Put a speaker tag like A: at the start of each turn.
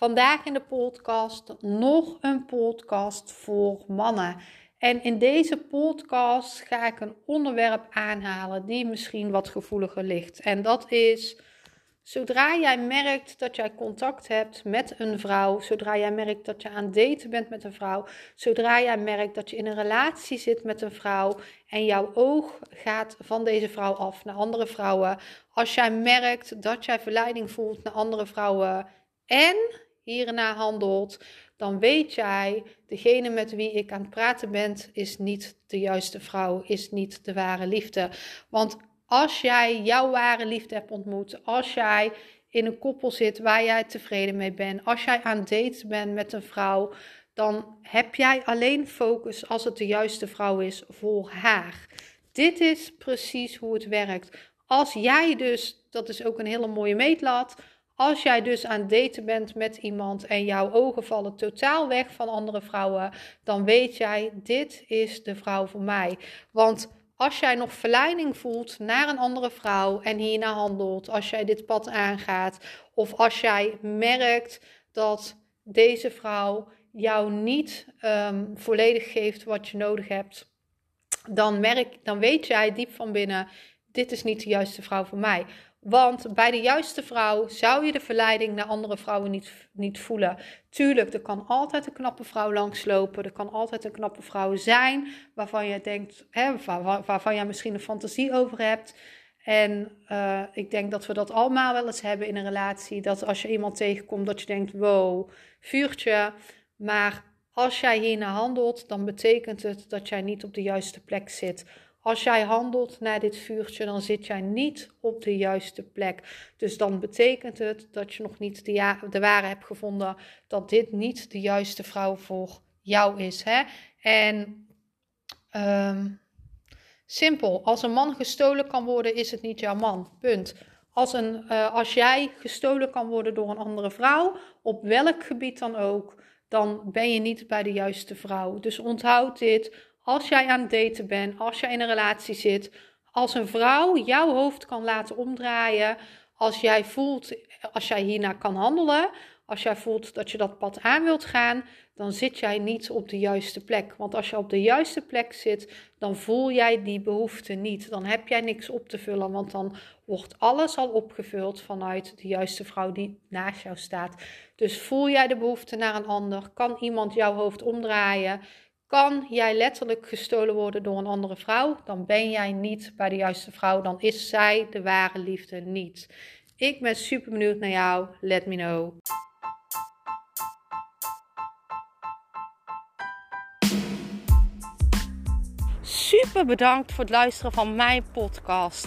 A: Vandaag in de podcast nog een podcast voor mannen. En in deze podcast ga ik een onderwerp aanhalen die misschien wat gevoeliger ligt. En dat is zodra jij merkt dat jij contact hebt met een vrouw, zodra jij merkt dat je aan daten bent met een vrouw, zodra jij merkt dat je in een relatie zit met een vrouw en jouw oog gaat van deze vrouw af naar andere vrouwen, als jij merkt dat jij verleiding voelt naar andere vrouwen en hierna handelt, dan weet jij, degene met wie ik aan het praten ben, is niet de juiste vrouw, is niet de ware liefde. Want als jij jouw ware liefde hebt ontmoet, als jij in een koppel zit waar jij tevreden mee bent, als jij aan date bent met een vrouw, dan heb jij alleen focus als het de juiste vrouw is voor haar. Dit is precies hoe het werkt. Als jij dus, dat is ook een hele mooie meetlat, als jij dus aan het daten bent met iemand en jouw ogen vallen totaal weg van andere vrouwen, dan weet jij, dit is de vrouw voor mij. Want als jij nog verleiding voelt naar een andere vrouw en hierna handelt, als jij dit pad aangaat, of als jij merkt dat deze vrouw jou niet um, volledig geeft wat je nodig hebt, dan, merk, dan weet jij diep van binnen: dit is niet de juiste vrouw voor mij. Want bij de juiste vrouw zou je de verleiding naar andere vrouwen niet, niet voelen. Tuurlijk, er kan altijd een knappe vrouw langslopen. Er kan altijd een knappe vrouw zijn waarvan je denkt, hè, waar, waarvan je misschien een fantasie over hebt. En uh, ik denk dat we dat allemaal wel eens hebben in een relatie. Dat als je iemand tegenkomt, dat je denkt: wow, vuurtje. Maar als jij hierna handelt, dan betekent het dat jij niet op de juiste plek zit. Als jij handelt naar dit vuurtje, dan zit jij niet op de juiste plek. Dus dan betekent het dat je nog niet de, ja de ware hebt gevonden dat dit niet de juiste vrouw voor jou is. Hè? En um, simpel, als een man gestolen kan worden, is het niet jouw man. Punt. Als, een, uh, als jij gestolen kan worden door een andere vrouw, op welk gebied dan ook, dan ben je niet bij de juiste vrouw. Dus onthoud dit als jij aan het daten bent, als jij in een relatie zit, als een vrouw jouw hoofd kan laten omdraaien, als jij voelt, als jij hierna kan handelen, als jij voelt dat je dat pad aan wilt gaan, dan zit jij niet op de juiste plek. Want als je op de juiste plek zit, dan voel jij die behoefte niet. Dan heb jij niks op te vullen, want dan wordt alles al opgevuld vanuit de juiste vrouw die naast jou staat. Dus voel jij de behoefte naar een ander? Kan iemand jouw hoofd omdraaien? Kan jij letterlijk gestolen worden door een andere vrouw? Dan ben jij niet bij de juiste vrouw. Dan is zij de ware liefde niet. Ik ben super benieuwd naar jou. Let me know. Super bedankt voor het luisteren van mijn podcast.